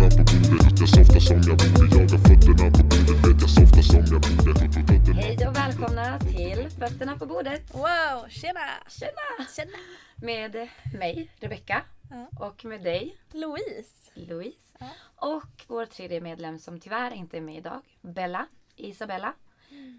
fötterna på bordet Jag softar som jag borde Jag har fötterna på bordet Vet jag softar som jag borde Hej och välkomna till Fötterna på bordet. Wow, tjena! Tjena! Tjena! Med mig, Rebecka. Ja. Och med dig, Louise. Louise. Ja. Och vår tredje medlem som tyvärr inte är med idag, Bella. Isabella.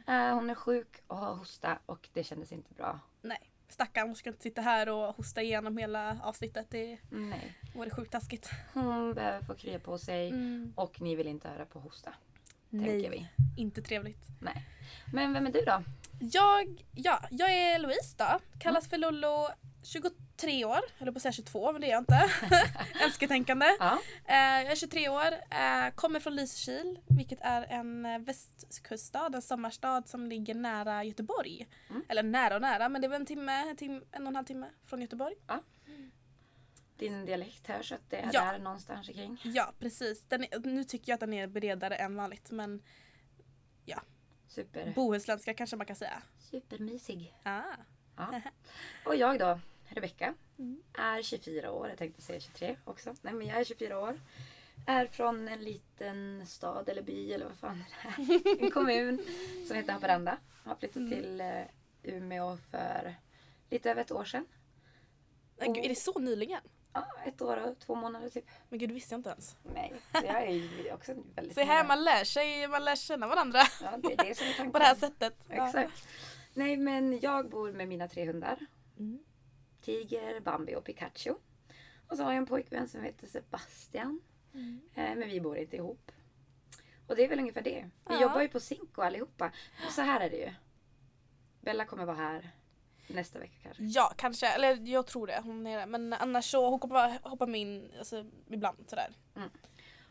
Eh, hon är sjuk och har hosta och det kändes inte bra. Nej, stackarn ska inte sitta här och hosta igenom hela avsnittet. Det Nej. vore sjukt taskigt. Hon behöver få krya på sig Mm. och ni vill inte höra på hosta. Tänker vi. inte trevligt. Nej. Men vem är du då? Jag, ja, jag är Louise då. Kallas för Lollo. 23 år. Höll på att säga 22 men det är jag inte. Önsketänkande. Ja. Eh, jag är 23 år, eh, kommer från Lysekil vilket är en eh, västkuststad, en sommarstad som ligger nära Göteborg. Mm. Eller nära och nära men det är väl en timme, en, timme, en och en halv timme från Göteborg. Din dialekt hörs att det är Ja. där någonstans kring. Ja precis, är, nu tycker jag att den är bredare än vanligt men Super. bohuslänska kanske man kan säga. Supermysig. Ah. Ja. Och jag då, Rebecka, Mm. är 24 år. Jag tänkte säga 23 också. Nej men jag är 24 år. Är från en liten stad eller by eller vad fan det är. En kommun som heter Haparanda. Har flyttat Mm. till eh, Umeå för lite över ett år sedan. Men gud, är det så nyligen? Ja, ett år och två månader typ. Men gud det visste jag inte ens. Nej, så jag är också väldigt Se här, man lär sig, man lär känna varandra Ja, det är det som är tanken. på det här sättet. Ja. Exakt. Nej men jag bor med mina tre hundar. Mm. Tiger, Bambi och Pikachu. Och så har jag en pojkvän som heter Sebastian. Mm. Eh, Men vi bor inte ihop. Och det är väl ungefär det. Vi Ja. jobbar ju på Cinco allihopa. Och så här är det ju. Bella kommer vara här nästa vecka kanske. Ja, kanske. Eller jag tror det. Hon är det. Men annars så hon kommer bara hoppa med in alltså, ibland sådär.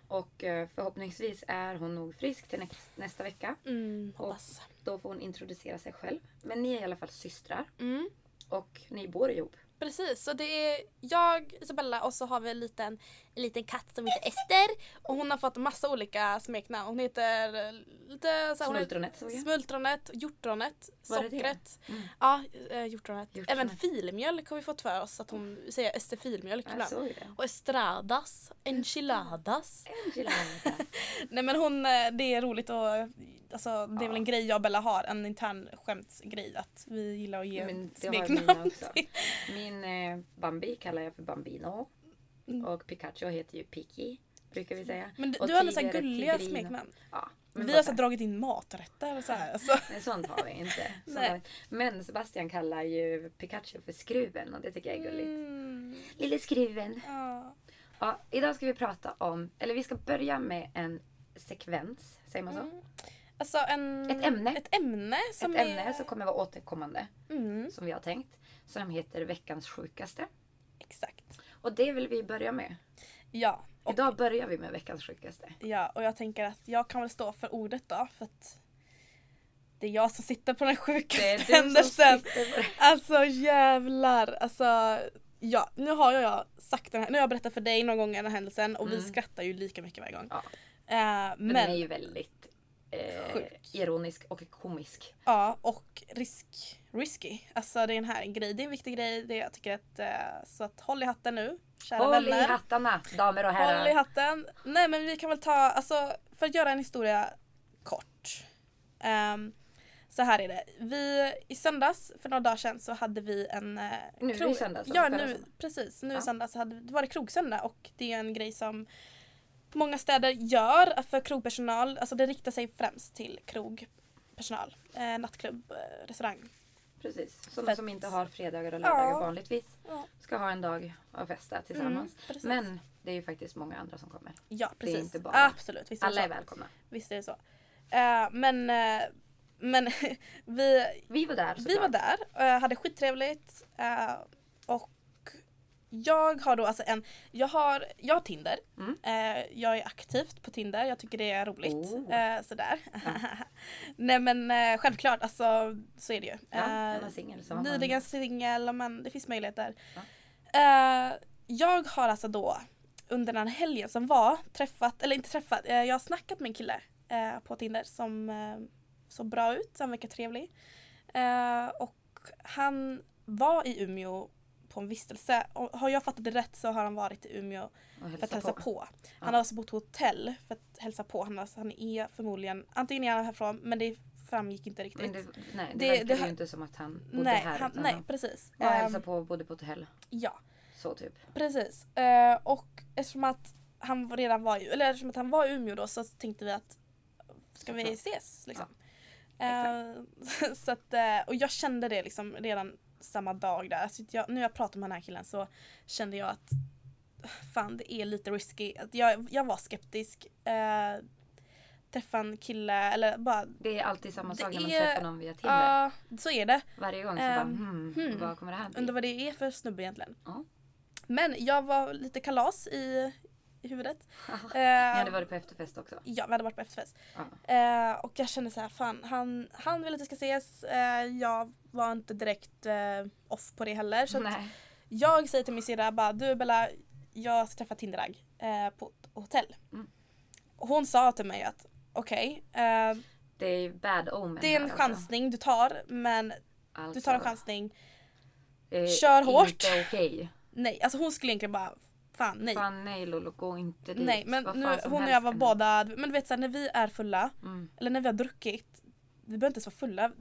Och eh, förhoppningsvis är hon nog frisk till näst, nästa vecka. Mm, hoppas. Då får hon introducera sig själv. Men ni är i alla fall systrar. Mm, Och ni bor ihop. precis, så det är jag, Isabella och så har vi en liten, en liten katt som heter Ester. Och hon har fått massa olika smeknamn. Hon heter eh, lite så här, Smultronet. Smultronet, hjortronet, sockret. Mm. Ja, eh, hjortronet. Hjortronet. Även filmjölk har vi fått för oss att hon säger Ester filmjölk ibland. Och estradas, enchiladas. Enchilada. Nej men hon, eh, det är roligt och alltså, det är väl en grej jag och Bella har, en intern skämtsgrej att vi gillar att ge Men smeknamn. Min eh, Bambi kallar jag för Bambino. Mm. Och Pikachu heter ju Piki. Brukar vi säga. Men du, Och du har så gulliga smeknamn. Ja, men Vi har så dragit in maträtter och så här. Alltså. Nej, sånt har vi inte. Har vi. Men Sebastian kallar ju Pikachu för Skruven och det tycker jag är gulligt. Mm. Lille Skruven. Ja. Ja, idag ska vi prata om, eller vi ska börja med en sekvens, säger man så? Mm. Alltså en, Ett ämne. Ett ämne som Ett är... ämne som kommer vara återkommande, Mm, som vi har tänkt. Som heter veckans sjukaste. exakt. Och det vill vi börja med. Ja. Och, Idag börjar vi med veckans sjukaste. ja. Och jag tänker att jag kan väl stå för ordet då för att det är jag som sitter på den sjukaste händelsen. sitter på det. Alltså jävlar. Alltså, ja, nu har jag sagt den här, nu har jag berättat för dig några gånger den här händelsen och vi Mm. skrattar ju lika mycket varje gång. Ja. Eh, Men, men, den är ju väldigt eh, ironisk och komisk. ja, och risk, risky. Alltså det är en här grej, det är en viktig grej. Det jag tycker att, eh, så att håll i hatten nu. Kära Håll i vänner. hattarna, damer och Håll i herrar. hatten. Nej men vi kan väl ta, alltså för att göra en historia kort. Ehm, så här är det. Vi, I söndags, för några dagar sedan, så hade vi en... eh, Nu i söndags, alltså Ja, nu, precis. Nu Ja. i söndags hade, var det krogsöndag och det är en grej som många städer gör för krogpersonal. Alltså det riktar sig främst till krogpersonal. Eh, nattklubb, eh, restaurang. Precis. Sådana som inte har fredagar och lördagar Ja. vanligtvis. Ja. Ska ha en dag att festa tillsammans. Mm, precis. Men det är ju faktiskt många andra som kommer. Ja, det är precis. inte bara- Absolut, visst är Alla är välkomna. Visst är det så. Eh, men eh, men vi, Vi var där vi såklart. var där och jag hade skittrevligt. och jag har då alltså en, jag har, jag har Tinder. Mm. Eh, jag är aktivt på Tinder, jag tycker det är roligt. Oh. Eh, sådär. Nej men eh, självklart, alltså så är det ju. Ja, är Eh, man singel så har man... Nyligen singel, men det finns möjligheter. Ja. Eh, jag har alltså då under den helgen som var träffat, eller inte träffat, eh, jag har snackat med en kille på Tinder som såg bra ut, han verkar trevlig. Och han var i Umeå på en vistelse. Och har jag fattat det rätt så har han varit i Umeå för att hälsa på. Han Ja. har alltså bott på hotell för att hälsa på. Han, alltså, han är förmodligen, antingen är han härifrån men det framgick inte riktigt. Men det, nej, det, Det- verkar ju inte som att han bodde nej, här. han, nej han precis. och hälsade Ehm, på och bodde på hotell. Ja, Så typ. precis. Eh, och eftersom att han redan var i, eller eftersom att han var i Umeå då så tänkte vi att ska vi ses liksom. exakt. Eh, så att, eh, och jag kände det liksom redan samma dag där. Alltså jag, nu jag pratade med den här killen så kände jag att fan det är lite risky. Att jag, jag var skeptisk. Eh, träffa en kille eller bara Det är alltid samma sak när man är- träffar någon via Tinder. Ja, så är det. Varje gång så Ehm, bara hmm, hmm. vad kommer det här Undrar bli? vad det är för snubbe egentligen. Ja. Men jag var lite kalas i, i huvudet. Ni Eh, hade varit på efterfest också. Ja, vi hade varit på efterfest. Ja. Eh, och jag kände så här, fan han, han vill att vi ska ses. Eh, jag var inte direkt eh, off på det heller. Så jag säger till min syrra bara, du Bella, jag ska träffa Tinderag eh, på hotell. Mm. Hon sa till mig att okej, eh, Det är bad omen det är en här, alltså. chansning du tar men Alltså, du tar en chansning. det är Kör hårt. Inte okej. Nej, alltså hon skulle egentligen bara, fan nej. Fan nej Lolo, gå inte dit. nej men nu, hon och jag var båda, men du vet såhär när vi är fulla, Mm. eller när vi har druckit, vi behöver inte ens vara fulla,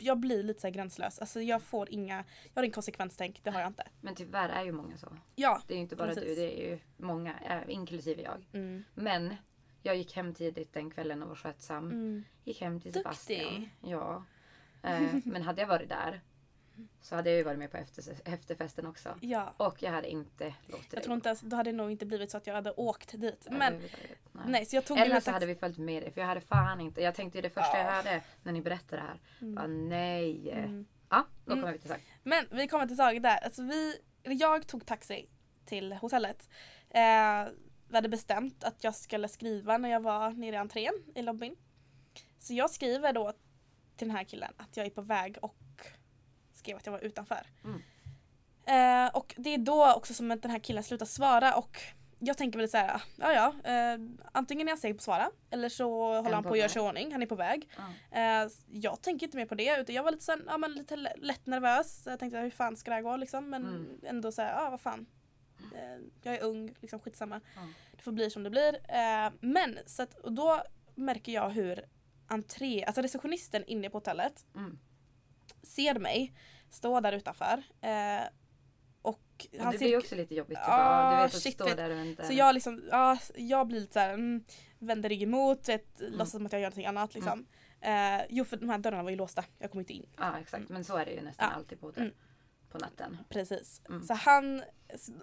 jag blir lite såhär gränslös. Alltså jag får inga, jag har ingen konsekvenstänk, det har jag inte. Men tyvärr är ju många så. Ja. Det är ju inte bara Precis. du, det är ju många, äh, inklusive jag. Mm. Men jag gick hem tidigt den kvällen och var skötsam. Mm. Gick hem till Duktig. Sebastian. Ja. Eh, men hade jag varit där så hade jag ju varit med på efter, efterfesten också. Ja. Och jag hade inte låtit Jag tror inte ens, då hade det nog inte blivit så att jag hade åkt dit. Men. Nej. nej, så jag tog Eller så hade vi följt med dig för jag hade fan inte. Jag tänkte ju det första Ja. jag hörde när ni berättade det här. Mm. Bara, nej. Mm. Ja, då Mm. kommer vi till sak. Men vi kommer till saken där. Alltså vi, jag tog taxi till hotellet. Eh, vi hade bestämt att jag skulle skriva när jag var nere i entrén i lobbyn. Så jag skriver då till den här killen att jag är på väg och skrev att jag var utanför. Mm. Eh, och det är då också som att den här killen slutar svara och jag tänker väl så här, ja ja, eh, antingen är jag seg på att svara eller så håller En han på att göra sig i ordning, han är på väg. Ja. Eh, jag tänker inte mer på det utan jag var lite, så här, ja, men lite lä- lätt nervös. Jag tänkte hur fan ska det här gå liksom men Mm. ändå så här, ja vad fan. Eh, jag är ung, liksom skitsamma. Ja. Det får bli som det blir. Eh, men så att, och då märker jag hur entré, alltså receptionisten inne på hotellet Mm. ser mig stå där utanför. Eh, och Och han det ser blir ju också lite jobbigt. Typ. Ja, du vet att shit, stå vet. där och inte... Så jag liksom, ja, jag blir lite såhär, mm, vänder ryggen mot, vet, Mm. låtsas som att jag gör någonting annat liksom. Eh, jo för de här dörrarna var ju låsta, jag kom inte in. Ja exakt, men så är det ju nästan alltid på hotell. Mm. På natten. Precis. Mm. Så han,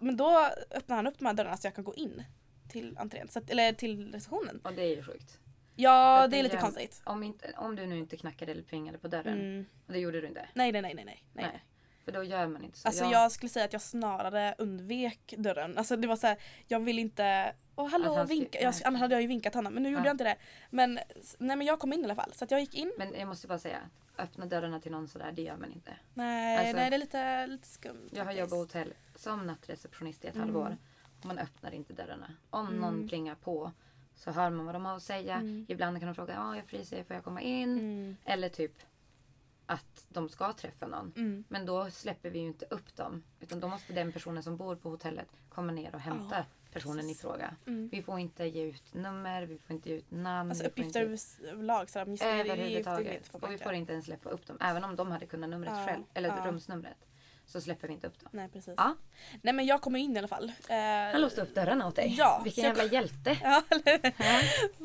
men då öppnar han upp de här dörrarna så jag kan gå in till entrén, så att, eller till receptionen. Och det är ju sjukt. Ja det är lite konstigt. Om, inte, om du nu inte knackade eller plingade på dörren. Mm. Och det gjorde du inte. Nej nej nej nej nej. nej. För då gör man inte så. Alltså jag skulle säga att jag snarare undvek dörren. Alltså det var så här, jag vill inte Åh hallå ska- vinka. Jag, annars hade jag ju vinkat honom men nu gjorde Ja. jag inte det. Men nej men jag kom in i alla fall så att jag gick in. Men jag måste bara säga. Öppna dörrarna till någon sådär, det gör man inte. Nej, Alltså, nej det är lite, lite skumt. Jag har jobbat hotell som nattreceptionist i ett Mm. halvår. Man öppnar inte dörrarna. Om Mm. någon plingar på så hör man vad de har att säga. Mm. Ibland kan de fråga, ja jag fryser, får jag komma in? Mm. Eller typ att de ska träffa någon. Mm. Men då släpper vi ju inte upp dem. Utan då måste den personen som bor på hotellet komma ner och hämta Ja, personen precis. i fråga. Mm. Vi får inte ge ut nummer, vi får inte ge ut namn. Alltså uppgifter överlag Överhuvudtaget. Och vi får inte ens släppa upp dem. Även om de hade kunnat numret Ja, själv. Eller ja. rumsnumret. Så släpper vi inte upp dem. Nej precis. Ja. Nej men jag kom in i alla fall. Eh, Han låste upp dörrarna åt dig. Ja, Vilken jävla hjälte. Ja, eller?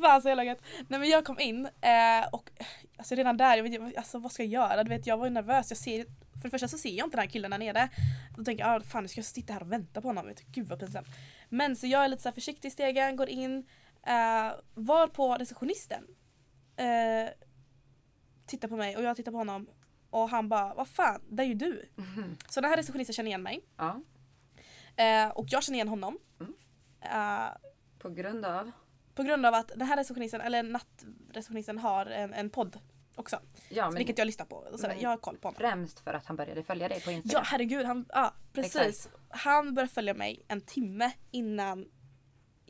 Fan så jävla gött. Nej men jag kom in eh, och alltså redan där, jag vet, alltså, vad ska jag göra? Du vet, jag var ju nervös. Jag ser, för det första så ser jag inte den här killen där nere. Då tänker jag, ah, fan nu ska jag sitta här och vänta på honom. Vet, gud vad pinsamt. Men så jag är lite så här försiktig i stegen, går in. Eh, var på receptionisten. Eh, tittar på mig och jag tittar på honom. Och han bara, vad fan, där är ju du. Mhm. Så den här receptionisten känner igen mig. Ja. Eh, och jag känner igen honom. Mm. Eh, På grund av. på grund av att den här receptionisten, eller nattreceptionisten har en, en podd också. Ja men vilket jag lyssnar på. Och sådär. Jag har koll på honom. främst för att han började följa dig på Ja Instagram. herregud, han, ja precis. Exakt. Han började följa mig en timme innan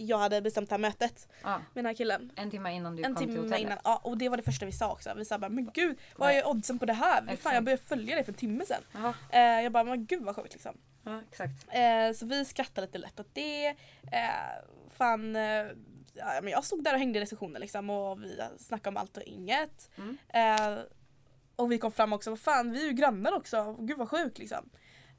jag hade bestämt det här mötet Ja. med den här killen. En timme innan du En kom till timme hotellet. innan. Ja, och det var det första vi sa också. Vi sa bara men gud vad är oddsen på det här? Fan, jag började följa dig för en timme sedan. Eh, jag bara men gud vad sjukt liksom. Ja, exakt. Eh, så vi skrattade lite lätt åt det. Eh, fan, eh, ja, men jag stod där och hängde i receptionen liksom och vi snackade om allt och inget. Mm. Eh, och vi kom fram också, vad fan vi är ju grannar också, gud vad sjukt liksom.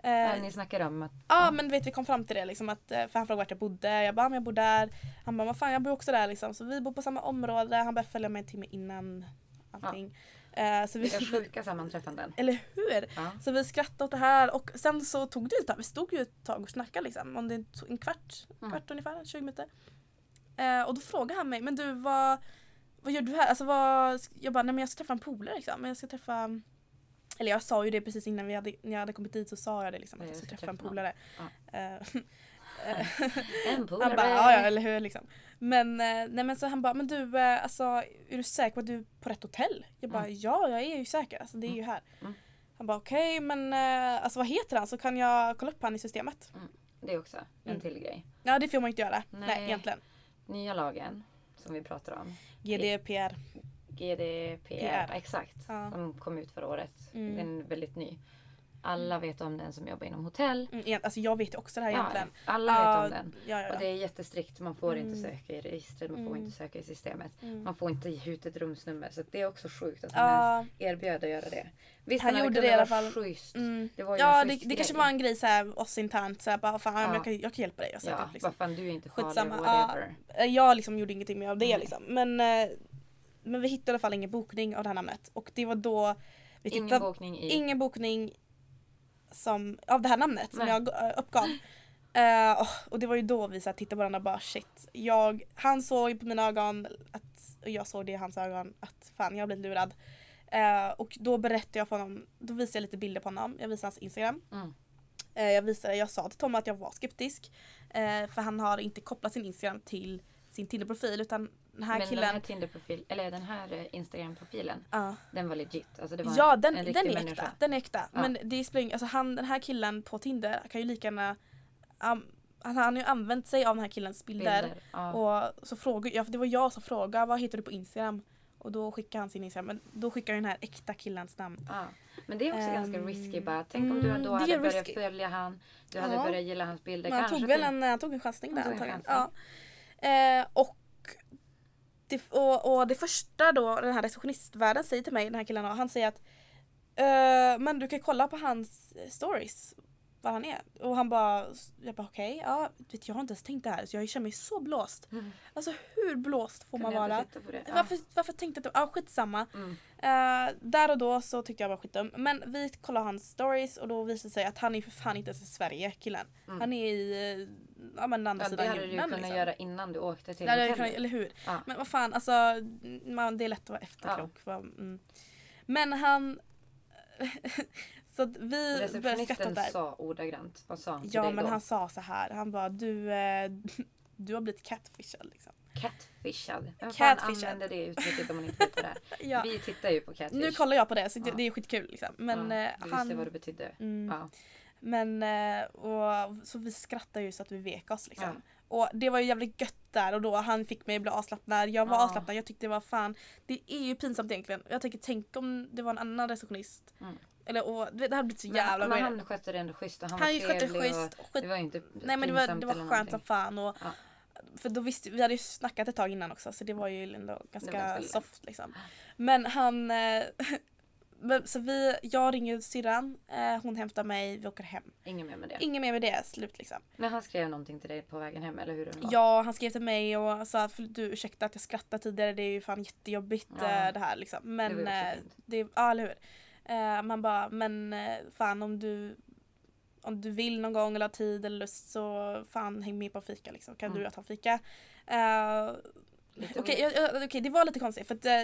Eh, Ja, ni snackade om att... Ja men vet vi kom fram till det liksom att, eh, för han frågade vart jag bodde, jag bara men jag bor där. Han bara vad fan jag bor också där liksom. Så vi bor på samma område, han började följa mig en timme innan allting. Eh, så vi, Vilka sjuka sammanträffanden. eller hur? Ja. Så vi skrattade åt det här och sen så tog det ett tag, vi stod ju ett tag och snackade liksom. Om det tog en kvart, Mm. kvart ungefär, 20 minuter. Eh, och då frågade han mig, men du vad, vad gör du här? Alltså vad, jag bara, nej men jag ska träffa en polare liksom. Jag ska träffa eller jag sa ju det precis innan vi hade, när jag hade kommit dit så sa jag det liksom. Att jag ska träffa en polare. Eh, En han polare. bara, ja, ja eller hur liksom. Men, eh, nej, men så han bara, men du eh, alltså är du säker på att du är på rätt hotell? Jag bara, Mm. ja jag är ju säker, alltså, det är ju här. Mm. Han bara okej men eh, alltså vad heter han så kan jag kolla upp han i systemet. Det är också en Mm. till grej. Ja det får man inte göra. Nej, Nej. egentligen. Nya lagen som vi pratar om. GDPR. GDPR, PR. exakt. Ja. Som kom ut förra året. Mm. Den är väldigt ny. Alla vet om den som jobbar inom hotell. Mm, alltså jag vet också det här Ja, egentligen. alla Ja, vet om den. Ja, ja, Och ja. det är jättestrikt. Man får inte Mm. söka i registret, man får Mm. inte söka i systemet. Mm. Man får inte ge ut ett rumsnummer. Så det är också sjukt att han Ja, ens erbjöd att göra det. Visst, Han gjorde det i alla fall. Schysst. mm. Det var ju ja det, det kanske var en grej såhär oss internt såhär bara fan Ja. jag, kan, jag kan hjälpa dig sätta Ja, liksom. vad fan du är inte farlig, Skitsamma. Eh, Jag liksom gjorde ingenting med av det Nej. liksom. Men, eh, men vi hittade i alla fall ingen bokning av det här namnet. Och det var då vi Ingen tittade, bokning i... ingen bokning som, av det här namnet som Nej. jag eh, uppgav. Eh, och- det var ju då vi så här, tittade på varandra och bara shit. Jag, han såg på mina ögon att, och jag såg det i hans ögon att fan jag har blivit lurad. Eh, och då berättade jag för honom, då visade jag lite bilder på honom. Jag visade hans instagram. Mm. Eh, jag, visade, jag sa till Tom att jag var skeptisk. För han har inte kopplat sin instagram till sin Tinder-profil utan den här Men killen. den här Tinder-profil, eller den här eh, Instagram-profilen, Ja. den var legit. Alltså det var Ja den, en den är människa. äkta. Den är äkta. Ja. Men det spelar ingen- alltså han, den här killen på Tinder kan ju lika gärna um, han, han har ju använt sig av den här killens bilder. Bilder. Ja. Och så frågade, ja, för det var jag som frågade vad heter du på Instagram? Och då skickade han sin Instagram. Men då skickade den här äkta killens namn. Ja. Men det är också ganska Ehm, risky bara. Tänk om du mm, då hade börjat risky. följa han. Du hade Ja. börjat gilla hans bilder. Men han, Kanske tog väl till- en, han tog en chansning där antagligen. Ja. Eh, och, det, och, och det första då den här receptionistvärden säger till mig, den här killen, han säger att Uh, men du kan kolla på hans eh, stories var han är. Och han bara, jag bara okej, ja vet jag har inte ens tänkt det här så jag känner mig så blåst. Mm. Alltså hur blåst får man Kunde jag vara? inte det? Varför, varför tänkte jag att, ja skitsamma. Mm. Eh, där och då så tyckte jag var skitdum. Men vi kollade hans stories och då visade det sig att han är för fan inte ens i Sverige killen. Mm. Han är i ja, men andra Ja, det sidan hade du ju jorden. kunnat liksom. göra innan du åkte till Det hade hotellet. eller hur? Ja. Men vad fan alltså, man, det är lätt att vara efterklok. Vad- Mm. Men han... så att vi började skratta där. sa ordagrant. Vad sa han till Ja dig men då? han sa så här. han bara du, eh, du har blivit catfishad liksom. Catfishad. Vem fan Catfishad. använder det uttrycket om man inte vet vad det är? Ja. Vi tittar ju på catfish. Nu kollar jag på det så det, Ja. det är skitkul liksom. Men ja, eh, du visste han... vad det betydde. Mm. Ja. Men eh, och, så vi skrattade ju så att vi vek oss liksom. Ja. Och det var ju jävligt gött där och då han fick mig att bli avslappnad. Jag var Ja. avslappnad, jag tyckte det var fan. Det är ju pinsamt egentligen. Jag tänker tänk om det var en annan receptionist. Mm. Eller och, det hade blivit så Men, jävla men weird. han skötte det ändå schysst och han, Han var skötte schysst. och Skit, det var inte nej men det var, det var skönt som någonting. fan. Och, Ja. För då visste vi hade ju snackat ett tag innan också så det var ju ändå ganska soft liksom. Men han eh, men, så vi, jag ringer syrran, eh, hon hämtar mig, vi åker hem. Inget mer med det. Inget mer med det, slut liksom. Men han skrev någonting till dig på vägen hem eller hur det var? Ja, han skrev till mig och sa för du ursäkta att jag skrattade tidigare, det är ju fan jättejobbigt Ja. eh, det här liksom. Men Det var ju också fint. det, ja eller hur. Eh, man bara, men eh, fan om du om du vill någon gång eller har tid eller lust så fan häng med på fika liksom. Kan Mm. du och jag ta en fika? Eh, Lite Okej, jag- okej, det var lite konstigt för att eh,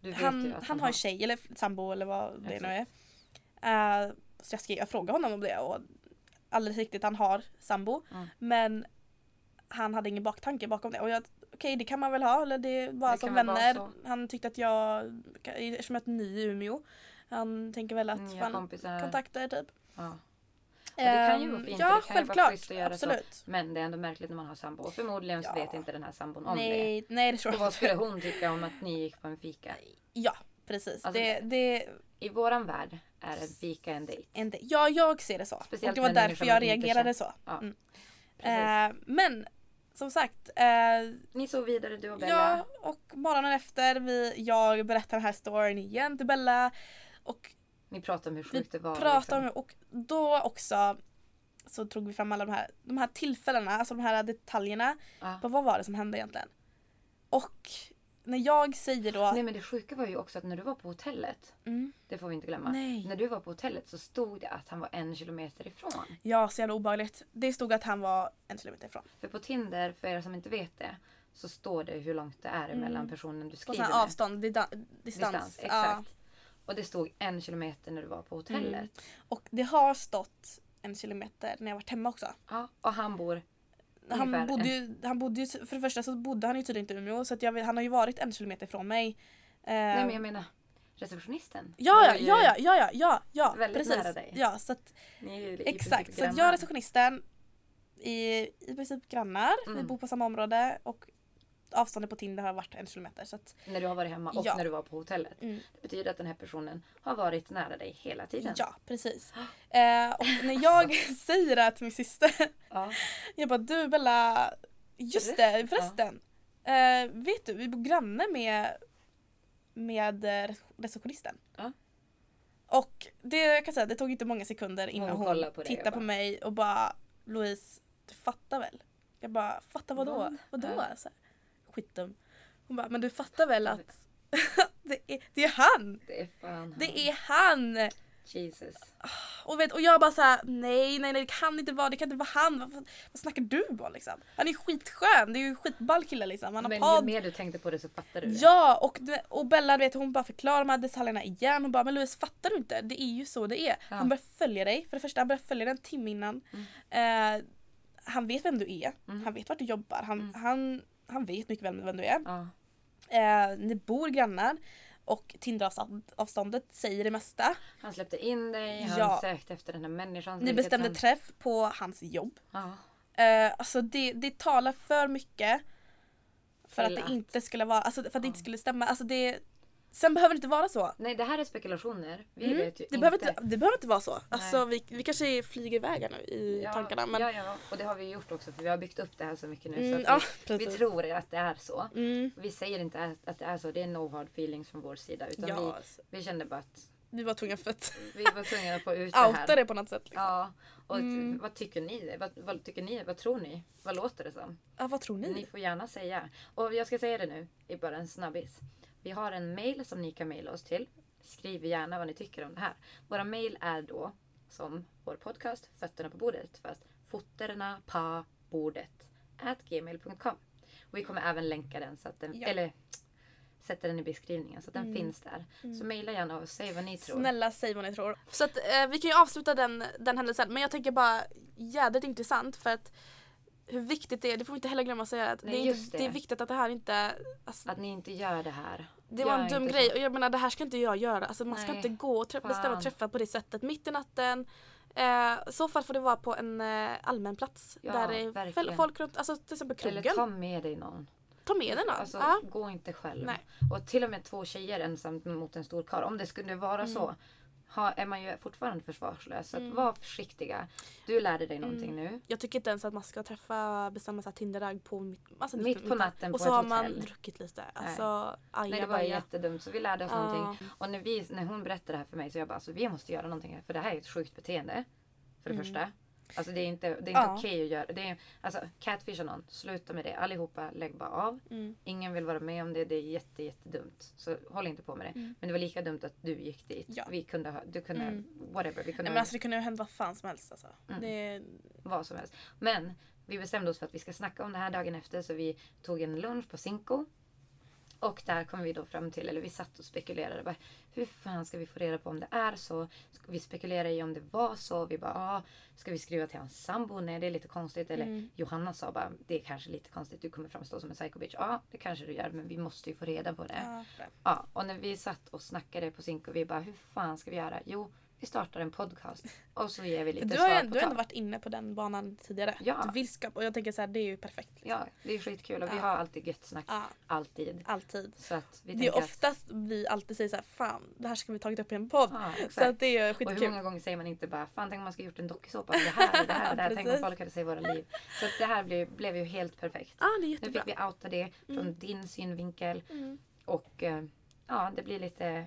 vet han, att han har ju tjej eller sambo eller vad det nu är. Eh, så jag, skrev, jag frågade honom om det och alldeles riktigt han har sambo. Mm. Men han hade ingen baktanke bakom det. Och jag, okej det kan man väl ha eller det var Det som vänner. Han tyckte att jag, eftersom jag är ny i Umeå. Han tänker väl att Nya fan, kompisar. kontakter typ. Ja. Och det kan ju Ehm, vara fint Ja och det kan ju vara självklart, schysst att göra så. absolut. Men det är ändå märkligt när man har sambo. Och förmodligen så Ja. vet inte den här sambon om det. Nej, nej det tror Och jag vad inte. skulle hon tycka om att ni gick på en fika? Ja precis. Alltså- det, det, I våran värld är en fika en dejt. en, ja, jag ser det så. Speciellt och det var därför jag reagerade så. Ja, Mm. Eh, men som sagt, eh, Ni sov vidare du och Bella. ja, och morgonen efter, vi, jag berättar den här storyn igen till Bella. Och Ni pratade om hur vi sjukt det var. pratade om liksom. och då också så drog vi fram alla de här, de här tillfällena, alltså de här detaljerna Ja. på vad var det som hände egentligen. Och när jag säger då... Nej men det sjuka var ju också att när du var på hotellet. Mm, Det får vi inte glömma. Nej. När du var på hotellet så stod det att han var en kilometer ifrån. ja, så jävla obehagligt. Det stod att han var en kilometer ifrån. För på Tinder, för er som inte vet det, så står det hur långt det är emellan personen du Mm. På skriver sån här avstånd, distans. Distans, exakt. Och det stod en kilometer när du var på hotellet. Mm. Och det har stått en kilometer när jag varit hemma också. Ja, och han bor Han bodde, ju, han bodde ju, för det första så bodde han ju tydligen inte i Umeå så jag han har ju varit en kilometer ifrån mig. Eh, Nej men jag menar receptionisten. ja, ja, ja, ja, ja, ja, ja, ja, väldigt prett nära dig. Ja, så att, Ni är ju exakt. Så att jag och receptionisten i, i princip grannar. Vi Mm. bor på samma område och avståndet på Tinder har varit en kilometer. Så att, När du har varit hemma och Ja. när du var på hotellet. mm. Det betyder att den här personen har varit nära dig hela tiden. Ja, precis. Eh, och när jag säger det här till min syster, Ja. jag bara du Bella, just det Förresten. Eh, vet du, vi bor granne med, med eh, receptionisten. Ja. Och det jag kan säga, det tog inte många sekunder innan Hon hon, på tittade på mig och bara Louise, du fattar väl? Jag bara, fattar vadå? Vad? Vadå? Ja. Så här, skitdum. Hon bara, men du fattar väl att det, är, det är han! Det är fan Det han. är han! Jesus. Och, vet, och jag bara såhär, nej nej nej det kan inte vara, det kan inte vara han. Vad, vad, snackar du om liksom? Han är ju skitskön, det är ju skitball kille liksom. Han har Men ju podd. mer du tänkte på det så fattar du det. Ja och, det- och Bella vet, hon bara förklarar de här detaljerna igen. Hon bara, men Louise fattar du inte? Det är ju så det är. Ja. Han börjar följa dig. För det första, han börjar följa dig en timme innan. Eh, han vet vem du är. Mm. Han vet vart du jobbar. Han, Mm. han, han vet mycket väl vem du är. Ja. Eh, ni bor grannar. Och Tinderavståndet säger det mesta. Han släppte in dig, han Ja. sökte efter den här människan. Ni bestämde han... träff på hans jobb. Ja. Eh, alltså det, det talar för mycket för Till att det inte skulle vara, alltså för att det inte skulle stämma. Alltså det, sen behöver det inte vara så. Nej det här är spekulationer. Vi Mm, vet ju det, inte. behöver inte, det behöver inte vara så. Alltså vi, vi kanske flyger iväg här nu i ja, tankarna. Men, ja, ja, och det har vi gjort också för vi har byggt upp det här så mycket nu. mm, så ja, vi, vi tror att det är så. Mm, Vi säger inte att- att det är så. Det är no hard feelings från vår sida. Utan ja, vi, alltså, vi kände bara att vi var tvungna för att vi var tvungna att få ut det här. outa det på något sätt. Liksom. Ja, och Mm. vad tycker ni? Vad, vad tycker ni? Vad tror ni? Vad låter det som? Ja, vad tror ni? Ni får gärna säga. Och jag ska säga det nu i bara en snabbis. Vi har en mail som ni kan mejla oss till. Skriv gärna vad ni tycker om det här. Våra mail är då som vår podcast Fötterna på bordet fast fotterna på bordet at gmail.com. Och vi kommer även länka den så att den, Ja. eller sätta den i beskrivningen så att den Mm. finns där. Så mejla gärna och säg vad ni tror. Snälla säg vad ni tror. Så att, eh, vi kan ju avsluta den, den händelsen men jag tänker bara jädrigt intressant för att hur viktigt det är, det får vi inte heller glömma att säga. Att Nej, det, är inte, det. det är viktigt att det här inte... Alltså, Att ni inte gör det här. det var en dum grej så. och jag menar det här ska inte jag göra. Alltså, man ska Nej, inte gå och trä- bestämma träffar på det sättet mitt i natten. Eh, I så fall får det vara på en eh, allmän plats Ja, där det är folk runt, alltså till exempel krogen. Eller ta med dig någon. Ta med den då. Alltså, ja. gå inte själv. Nej. Och till och med två tjejer ensamt mot en stor karl. Om det skulle vara så ha, är man ju fortfarande försvarslös. Så att Mm. var försiktiga. Du lärde dig någonting nu. Jag tycker inte ens att man ska träffa bestämma sig Tinderrag på mitt, alltså Mitt på natten Och på så ett har man hotell. druckit lite. Alltså Nej det var ajabaja. jättedumt. Så vi lärde oss Ja. någonting. Och när, vi, när hon berättade det här för mig så jag bara alltså, vi måste göra någonting. här, För det här är ett sjukt beteende. För det Mm. första. Alltså det är inte, det är inte Ja. okej att göra. Det är, alltså catfisha någon. Sluta med det. Allihopa lägg bara av. Mm. Ingen vill vara med om det. Det är jätte, jättedumt. Så håll inte på med det. Mm. Men det var lika dumt att du gick dit. Ja. Vi kunde ha, du kunde, Mm. whatever. Vi kunde Nej, men alltså det kunde ju hända vad fan som helst alltså. Mm. Det, vad som helst. Men vi bestämde oss för att vi ska snacka om det här dagen efter. Så vi tog en lunch på Cinco. Och där kom vi då fram till, eller vi satt och spekulerade. Bara, hur fan ska vi få reda på om det är så? Vi spekulera i om det var så. Vi bara, ah, ska vi skriva till hans sambo? Nej, det är lite konstigt. Eller Mm. Johanna sa bara, det är kanske lite konstigt. Du kommer framstå som en psycho bitch. Ja, det kanske du gör. Men vi måste ju få reda på det. ja. Ja, och när vi satt och snackade på Cinco, vi bara hur fan ska vi göra? Jo, vi startar en podcast och så ger vi lite Du har, svar du på har ändå varit inne på den banan tidigare. Ja. Du vill skapa, och jag tänker så här, det är ju perfekt. liksom. Ja, det är skitkul och vi Ja. har alltid gött snack. Ja, Alltid. alltid. Så att vi Det är oftast vi alltid säger så här, fan det här ska vi tagit upp i en podd. att... Ja, så att det är Och hur skitkul. många gånger säger man inte bara Fan tänk om man ska gjort en dokusåpa om det här och det här och det här. tänk om folk hade sett våra liv. Så att det här blev, blev ju helt perfekt. Ja, det är Nu jättebra. fick vi outa det från Mm. din synvinkel. Mm. Och eh, ja, det blir lite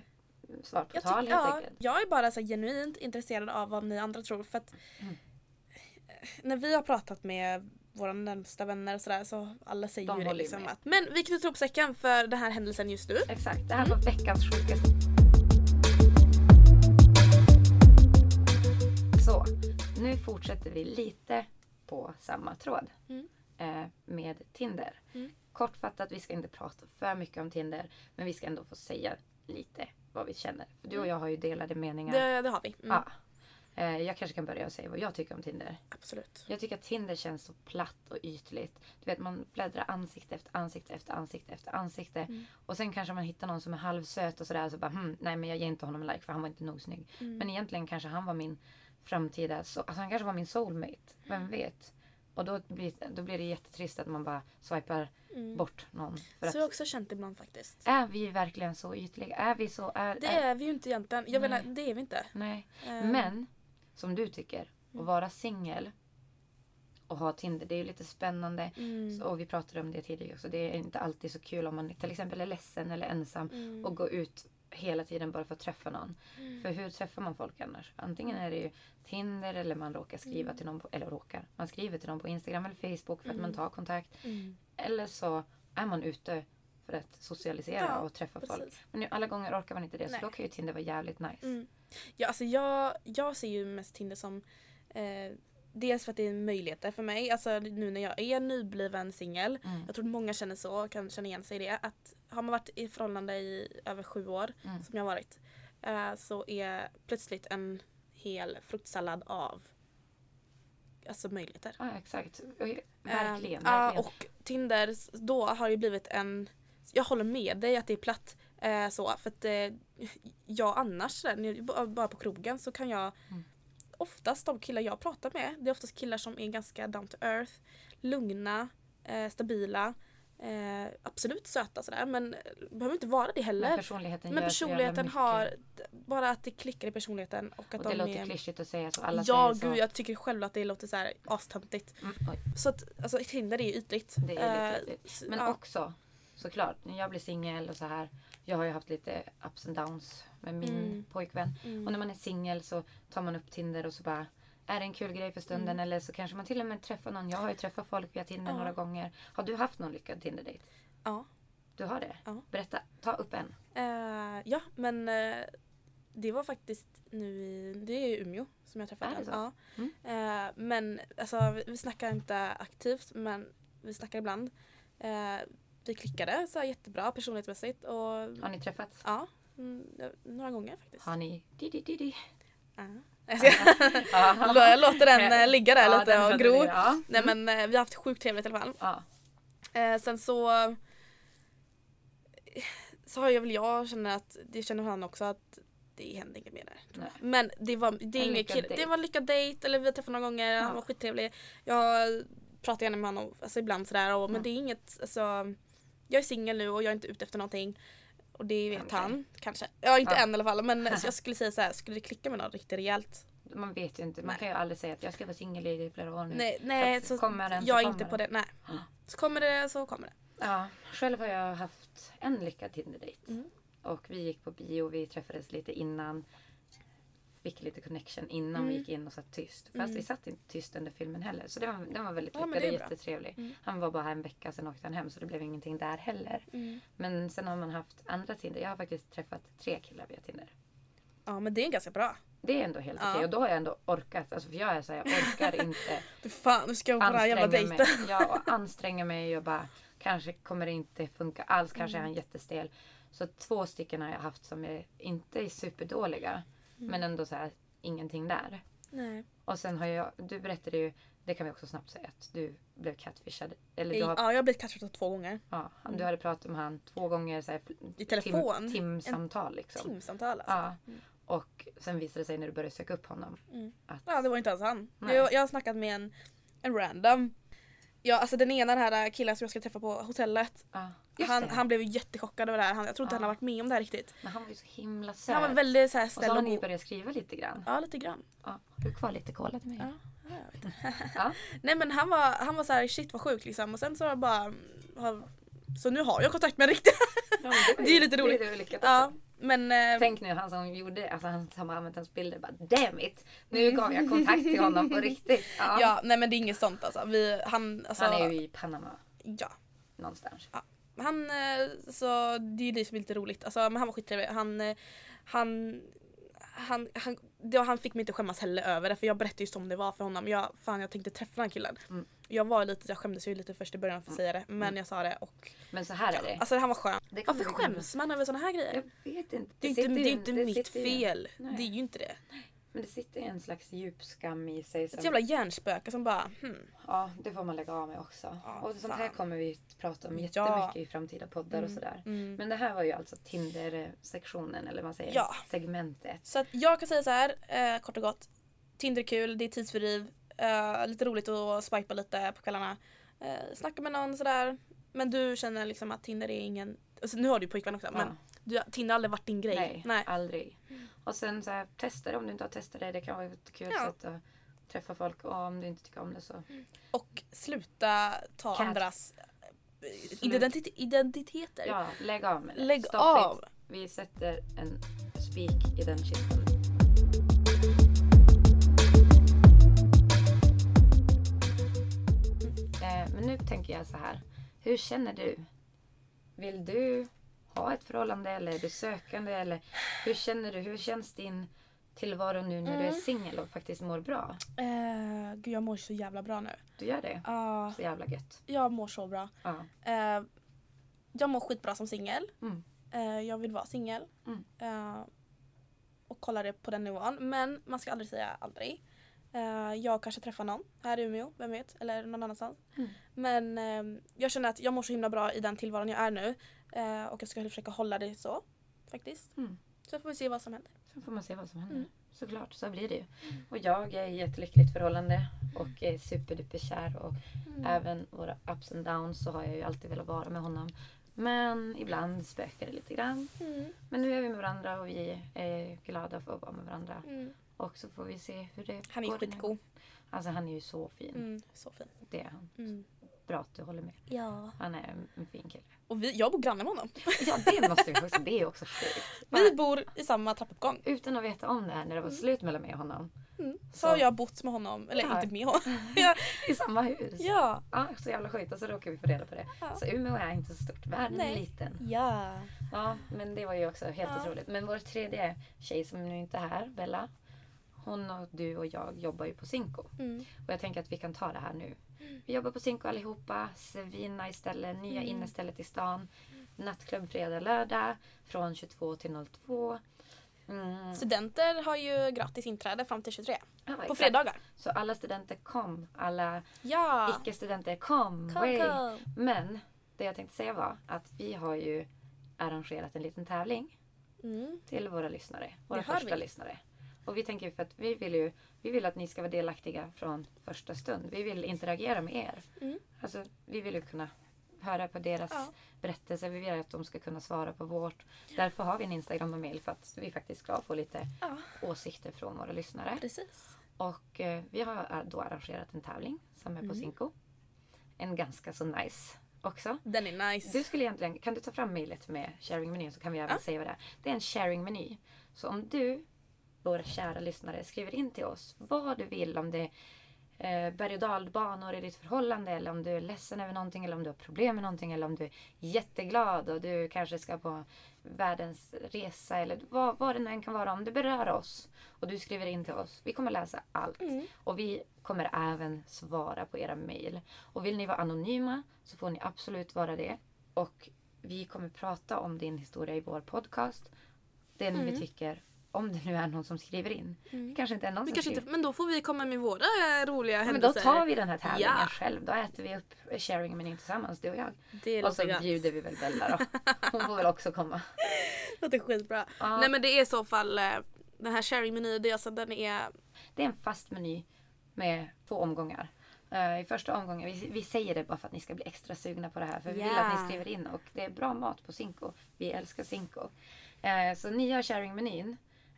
svar på Jag, tal tyck, helt ja, enkelt. jag är bara så genuint intresserad av vad ni andra tror. För att Mm. när vi har pratat med våra närmsta vänner och sådär så alla säger De ju det liksom med. att men vi knyter ihop säcken för den här händelsen just nu. Exakt, det här Mm. var veckans sjukaste. Så, nu fortsätter vi lite på samma tråd. Mm. Eh, med Tinder. Mm. Kortfattat, vi ska inte prata för mycket om Tinder. Men vi ska ändå få säga lite vad vi känner. För du och jag har ju delade meningar. Det, det har vi. Mm. Ja. Eh, jag kanske kan börja och säga vad jag tycker om Tinder. Absolut. Jag tycker att Tinder känns så platt och ytligt. Du vet man bläddrar ansikte efter ansikte efter ansikte efter ansikte. Mm. Och sen kanske man hittar någon som är halvsöt och sådär. Så bara hm, nej men jag ger inte honom en like för han var inte nog snygg. Mm. Men egentligen kanske han var min framtida, so- alltså han kanske var min soulmate. Vem Mm. vet? Och då blir, då blir det jättetrist att man bara swipar Mm. bort någon. Så jag har att, också känt ibland faktiskt. är vi verkligen så ytliga? Är vi så? Är, Det är, är vi ju inte egentligen. Jag menar, det är vi inte. nej. Ehm, Men, som du tycker, att Mm. vara singel och ha Tinder, det är ju lite spännande. Mm. Så, och vi pratade om det tidigare också. Det är inte alltid så kul om man till exempel är ledsen eller ensam Mm. och går ut hela tiden bara för att träffa någon. Mm. För hur träffar man folk annars? Antingen är det ju Tinder eller man råkar skriva Mm. till någon på, eller råkar, man skriver till någon på Instagram eller Facebook för att Mm. man tar kontakt. Mm. Eller så är man ute för att socialisera Ja, och träffa folk. Precis. Men nu, alla gånger orkar man inte det Nej. så då kan ju Tinder vara jävligt nice. Mm. Ja, alltså jag, jag ser ju mest Tinder som eh, Dels för att det är möjligheter för mig, alltså nu när jag är nybliven singel. Mm. Jag tror många känner så, kan känna igen sig i det. Att har man varit i förhållande i över sju år, Mm. som jag har varit, eh, så är plötsligt en hel fruktsallad av alltså möjligheter. Ja exakt. Och, Eh, verkligen. Ja, verkligen. och Tinder då har ju blivit en jag håller med dig att det är platt. Eh, så, för att eh, jag annars, bara på krogen så kan jag Mm. Oftast de killar jag pratar med, det är oftast killar som är ganska down to earth, lugna, eh, stabila, eh, absolut söta sådär men eh, behöver inte vara det heller. men personligheten Men så personligheten har, bara att det klickar i personligheten och att Och det de låter är... klyschigt att säga så. Alla Ja säger så. gud jag tycker själv att det låter så här astöntigt. Mm. Så att alltså Tinder är ju ytligt. Det är lite Eh, ytligt. Men ja. också såklart, när jag blir singel och så här. Jag har ju haft lite ups and downs med min Mm. pojkvän. Mm. Och när man är singel så tar man upp Tinder och så bara är det en kul grej för stunden Mm. eller så kanske man till och med träffar någon. Jag har ju träffat folk via Tinder Ja. några gånger. Har du haft någon lyckad Tinder-dejt? Ja. Du har det? Ja. Berätta, ta upp en. Eh, ja, men eh, det var faktiskt nu i, det är i Umeå som jag träffade den. så? Mm. Ja. Eh, men alltså vi, vi snackar inte aktivt men vi snackar ibland. Vi klickade så här jättebra personlighetsmässigt och Har ni träffats? ja, mm, ja, några gånger faktiskt. Har ni didi? Ja. Jag ska- Jag låter den eh, ligga där Ja, lite och gro. Ja. Nej Mm. men eh, vi har haft sjukt trevligt i alla fall. Ja. Eh, sen så så har jag väl jag känner att det känner han också att det hände inget mer där. Nej. Men det var, det är En kille. Det var en lyckad dejt eller vi har träffat några gånger. Ja. Han var skittrevlig. Jag pratar gärna med honom alltså ibland sådär och, men det är inget alltså Jag är singel nu och jag är inte ute efter någonting. Och det vet han kanske. Ja inte Ja. än i alla fall men jag skulle säga så här, skulle det klicka med någon riktigt rejält? Man vet ju inte. Man Nej. kan ju aldrig säga att jag ska vara singel i flera år nu. Nej, nej Så så, kommer den så jag är inte den. på det. Nej. Så kommer det så kommer det. Ja, själv har jag haft en lyckad Tinder-dejt. Mm. Och vi gick på bio, vi träffades lite innan. Fick lite connection innan Mm. vi gick in och satt tyst. Fast Mm. vi satt inte tyst under filmen heller. Så det var, den var väldigt Ja, lyckad och jättetrevlig. Mm. Han var bara här en vecka, sen åkte han hem. Så det blev ingenting där heller. Mm. Men sen har man haft andra Tinder. Jag har faktiskt träffat tre killar via Tinder. Ja men det är ganska bra. Det är ändå helt Ja. okej. Och då har jag ändå orkat. Alltså för jag är så här, jag orkar inte Du fan, nu ska jag på den här jävla dejten. Ja, och anstränga mig och bara kanske kommer det inte funka alls. Kanske är Mm. han jättestel. Så två stycken har jag haft som är inte är superdåliga. Mm. Men ändå så här ingenting där. Nej. Och sen har jag, du berättade ju, det kan vi också snabbt säga att du blev catfishad. Eller du, har, Ja, jag har blivit catchad två gånger. ja, du hade pratat med han två gånger så här, I telefon? Tim, timsamtal liksom. Timsamtal alltså. Ja. Och sen visade det sig när du började söka upp honom Mm. att... Ja det var inte alls han. Nej. Jag, jag har snackat med en, en random. Ja alltså den ena den här killen som jag ska träffa på hotellet. Just Han, han blev ju jättechockad över det här. Han, jag tror inte Ja. han har varit med om det här riktigt. Men han var ju så himla söt. Han var väldigt så här och så snäll har ni börjat skriva lite grann. Ja lite grann. Ja. Du kvar lite cola till mig? Ja, ja. Ja. Nej men han var, han var så här shit vad sjukt liksom och sen så bara har, Så nu har jag kontakt med en riktig. Ja, Det är ju- lite roligt. Det är lyckat också. Ja men eh, Tänk nu han som gjorde, alltså han som har använt hans bilder bara damn it. Nu gav jag kontakt till honom på riktigt. Ja. ja nej men det är inget sånt alltså. Vi, han, alltså Han är ju i Panama ja. någonstans. Han, eh, så det är ju det som är lite roligt. Alltså, men han var skittrevlig. Han, eh, han, han, han, det, han fick mig inte skämmas heller över det för jag berättade ju som det var för honom. Jag, fan jag tänkte träffa den killen. Mm. Jag var lite, jag skämdes ju lite först i början för att säga det men Mm. jag sa det och Men så här är det. alltså han var skön. det Varför skäms man över såna här grejer? Jag vet inte. Det är inte, det är inte det mitt fel. Nej. Det är ju inte det. Men det sitter en slags djup skam i sig. Som, Ett jävla hjärnspöke som bara hmm. Ja, det får man lägga av med också. Ja, och sånt här fan. kommer vi prata om Ja. jättemycket i framtida poddar och sådär. Mm. Men det här var ju alltså Tinder-sektionen eller vad man säger, Ja. segmentet. Så att jag kan säga så här, eh, kort och gott. Tinder är kul, det är tidsfördriv. Eh, lite roligt att swipa lite på kvällarna. Eh, snacka med någon sådär. Men du känner liksom att Tinder är ingen... Alltså, nu har du ju pojkvän också men du, Tinder har aldrig varit din grej. Nej, aldrig. Och sen så här, testa det om du inte har testat det. Det kan vara ett kul Ja. sätt att träffa folk. Och om du inte tycker om det så. Och sluta ta Cat. andras eh, identitet, identiteter. Ja, lägg av med det. Lägg Stop av. It. Vi sätter en spik i den kistan. Eh, men nu tänker jag så här. Hur känner du? Vill du ha ett förhållande eller är du sökande? Eller hur känner du? Hur känns din tillvaro nu när du är Mm. singel och faktiskt mår bra? Eh, gud jag mår så jävla bra nu. Du gör det? Ja, Så jävla gött. jag mår så bra. Ja. Eh, jag mår skitbra som singel. Mm. Eh, jag vill vara singel. Mm. Och kolla det på den nivån. Men man ska aldrig säga aldrig. Jag kanske träffar någon här i Umeå, vem vet? Eller någon annanstans. Mm. Men jag känner att jag mår så himla bra i den tillvaron jag är nu. Eh, och jag ska försöka hålla det så. Faktiskt. Mm. Så får vi se vad som händer. Sen får man se vad som händer. Mm. Såklart, så blir det ju. Och jag är i ett lyckligt förhållande och är superduper kär. Och Mm. även våra ups and downs så har jag ju alltid velat vara med honom. Men ibland spökar det lite grann. Mm. Men nu är vi med varandra och vi är glada för att vara med varandra. Mm. Och så får vi se hur det Han är går skitgod. Alltså han är ju så fin. Mm. Så fin. Det är han. Mm. Bra att du håller med. Ja. Han är en fin kille. Och vi, jag bor granne med honom. Ja det måste vi också. Det är också sjukt. Vi bor i samma trappuppgång. Utan att veta om det här när det var slut mellan mig och honom. Mm. Så Så- har jag bott med honom. Eller Ja. inte med honom. I samma hus. ja. Ja, så jävla sjukt. Och så råkar vi få reda på det. Ja. Så Umeå är inte så stort. Världen är Nej. liten. Ja. Ja, men det var ju också helt Ja. otroligt. Men vår tredje tjej som nu inte är här, Bella. Hon och du och jag jobbar ju på Cinco. Mm. Och jag tänker att vi kan ta det här nu. Vi jobbar på Cinco allihopa. Svinice ställe, nya Mm. innestället i stan. Nattklubb fredag, lördag. Från 22 till 02. Mm. Studenter har ju gratis inträde fram till 23. Ja, På exakt. fredagar. Så alla studenter kom. Alla Ja. icke-studenter kom. Kom, kom. Men det jag tänkte säga var att vi har ju arrangerat en liten tävling Mm. till våra lyssnare. Våra första vi. lyssnare. Och vi tänker för att vi vill ju vi vill att ni ska vara delaktiga från första stund. Vi vill interagera med er. Mm. Alltså, vi vill ju kunna höra på deras Ja. berättelser. Vi vill att de ska kunna svara på vårt. Därför har vi en Instagram och mail för att vi faktiskt ska få lite Ja, åsikter från våra lyssnare. precis. Och eh, vi har då arrangerat en tävling som är på Mm. Cinco. En ganska så nice också. Den är nice. Du skulle egentligen, kan du ta fram mejlet med sharing-menyn så kan vi även Ja. säga vad det är. Det är en sharing-meny. Så om du, våra kära lyssnare, skriver in till oss vad du vill om det är eh, berg och dalbanor i ditt förhållande eller om du är ledsen över någonting eller om du har problem med någonting eller om du är jätteglad och du kanske ska på världens resa eller vad, vad det nu än kan vara. Om det berör oss och du skriver in till oss. Vi kommer läsa allt. Mm. Och vi kommer även svara på era mejl. Och vill ni vara anonyma så får ni absolut vara det. Och vi kommer prata om din historia i vår podcast. Den vi Mm. tycker, om det nu är någon som skriver in. Mm. Det kanske inte är någon Vi som kanske skriver inte, men då får vi komma med våra eh, roliga Ja, men då händelser. tar vi den här tävlingen Ja. själv. Då äter vi upp sharing menyn tillsammans, du och jag. Det Och så gott. bjuder vi väl Bella då. Hon får väl också komma. Det låter skitbra. Ja. Nej men det är i så fall eh, Den här sharing-menyn, det är alltså den är... Det är en fast meny med två omgångar. Eh, I första omgången, vi, vi säger det bara för att ni ska bli extra sugna på det här. För vi vill Ja. att ni skriver in och det är bra mat på Cinco. Vi älskar Cinco. Så nya sharing-menyn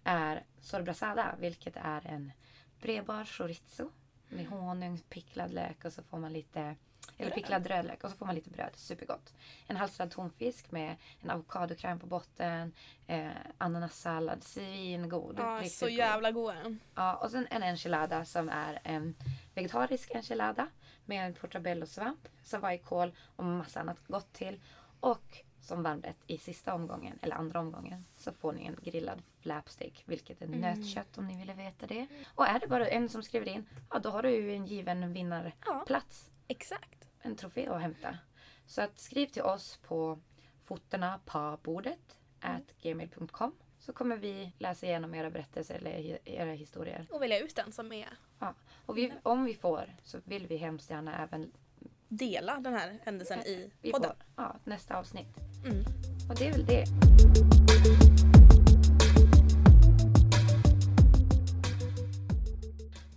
är sorbrasada, vilket är en bredbar chorizo med honung, picklad lök och så får man lite eller picklad rödlök och så får man lite bröd. Supergott. En halstrad tonfisk med en avokadokräm på botten. Eh, ananassallad. Svingod. Ja, så god. jävla god. Ja, och sen en enchilada som är en vegetarisk enchilada med en portabello-svamp, savajkål och massa annat gott till. Och som varmrätt i sista omgången, eller andra omgången, så får ni en grillad flapstick, vilket är Mm. nötkött om ni ville veta det. Och är det bara en som skriver in, ja då har du ju en given vinnarplats, Exakt. en trofé att hämta. Så att skriv till oss på fotona på bordet at gmail.com så kommer vi läsa igenom era berättelser eller era historier. Och välja ut den som är... Ja. Och vi, om vi får så vill vi hemskt gärna även Dela den här händelsen i i podden. vår, ja, nästa avsnitt. Mm. Och det är väl det.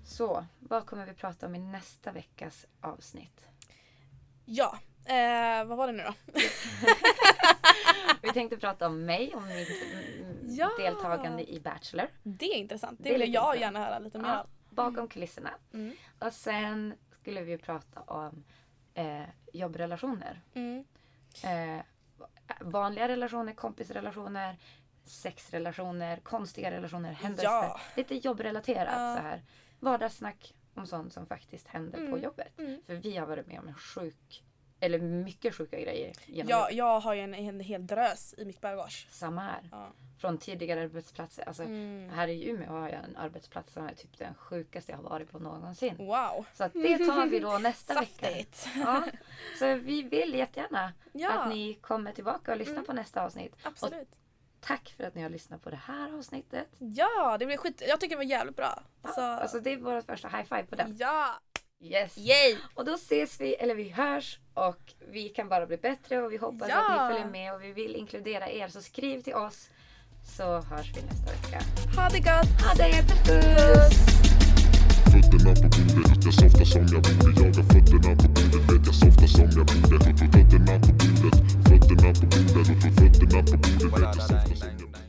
Så, vad kommer vi prata om i nästa veckas avsnitt? Ja, eh, vad var det nu då? Vi tänkte prata om mig, om mitt mm, Ja. deltagande i Bachelor. Det är intressant. Det Det vill jag intressant. gärna höra lite mer Ja, bakom kulisserna. Mm. Och sen skulle vi prata om eh, jobbrelationer. Mm. Eh, vanliga relationer, kompisrelationer, sexrelationer, konstiga relationer, händelser. Ja. Lite jobbrelaterat Ja. så här. Vardagssnack om sånt som faktiskt händer på Mm. jobbet. Mm. För vi har varit med om en sjuk, eller mycket sjuka grejer genom Ja, jag har ju en, en hel drös i mitt bagage. Samma här. Ja. Från tidigare arbetsplatser. Alltså, Mm. Här i Umeå har jag en arbetsplats som är typ den sjukaste jag har varit på någonsin. Wow. Så att det tar vi då nästa vecka. Ja, så vi vill jättegärna Ja, att ni kommer tillbaka och lyssnar Mm. på nästa avsnitt. absolut. Tack för att ni har lyssnat på det här avsnittet. Ja, det blir skit. Jag tycker det var jävligt bra. Så, Alltså det är vårt första high five på den. ja! Yes! Yay! Och då ses vi, eller vi hörs och vi kan bara bli bättre och vi hoppas ja. att ni följer med och vi vill inkludera er. Så skriv till oss så hörs vi nästa vecka. Ha det gott! Ha det! Puss! Fötterna på bordet, jag softar som jag borde Jagar fötterna på bordet, vet jag softar som jag borde Fötterna på bordet, fötterna på bordet Fötterna på bordet, vet jag softar som jag borde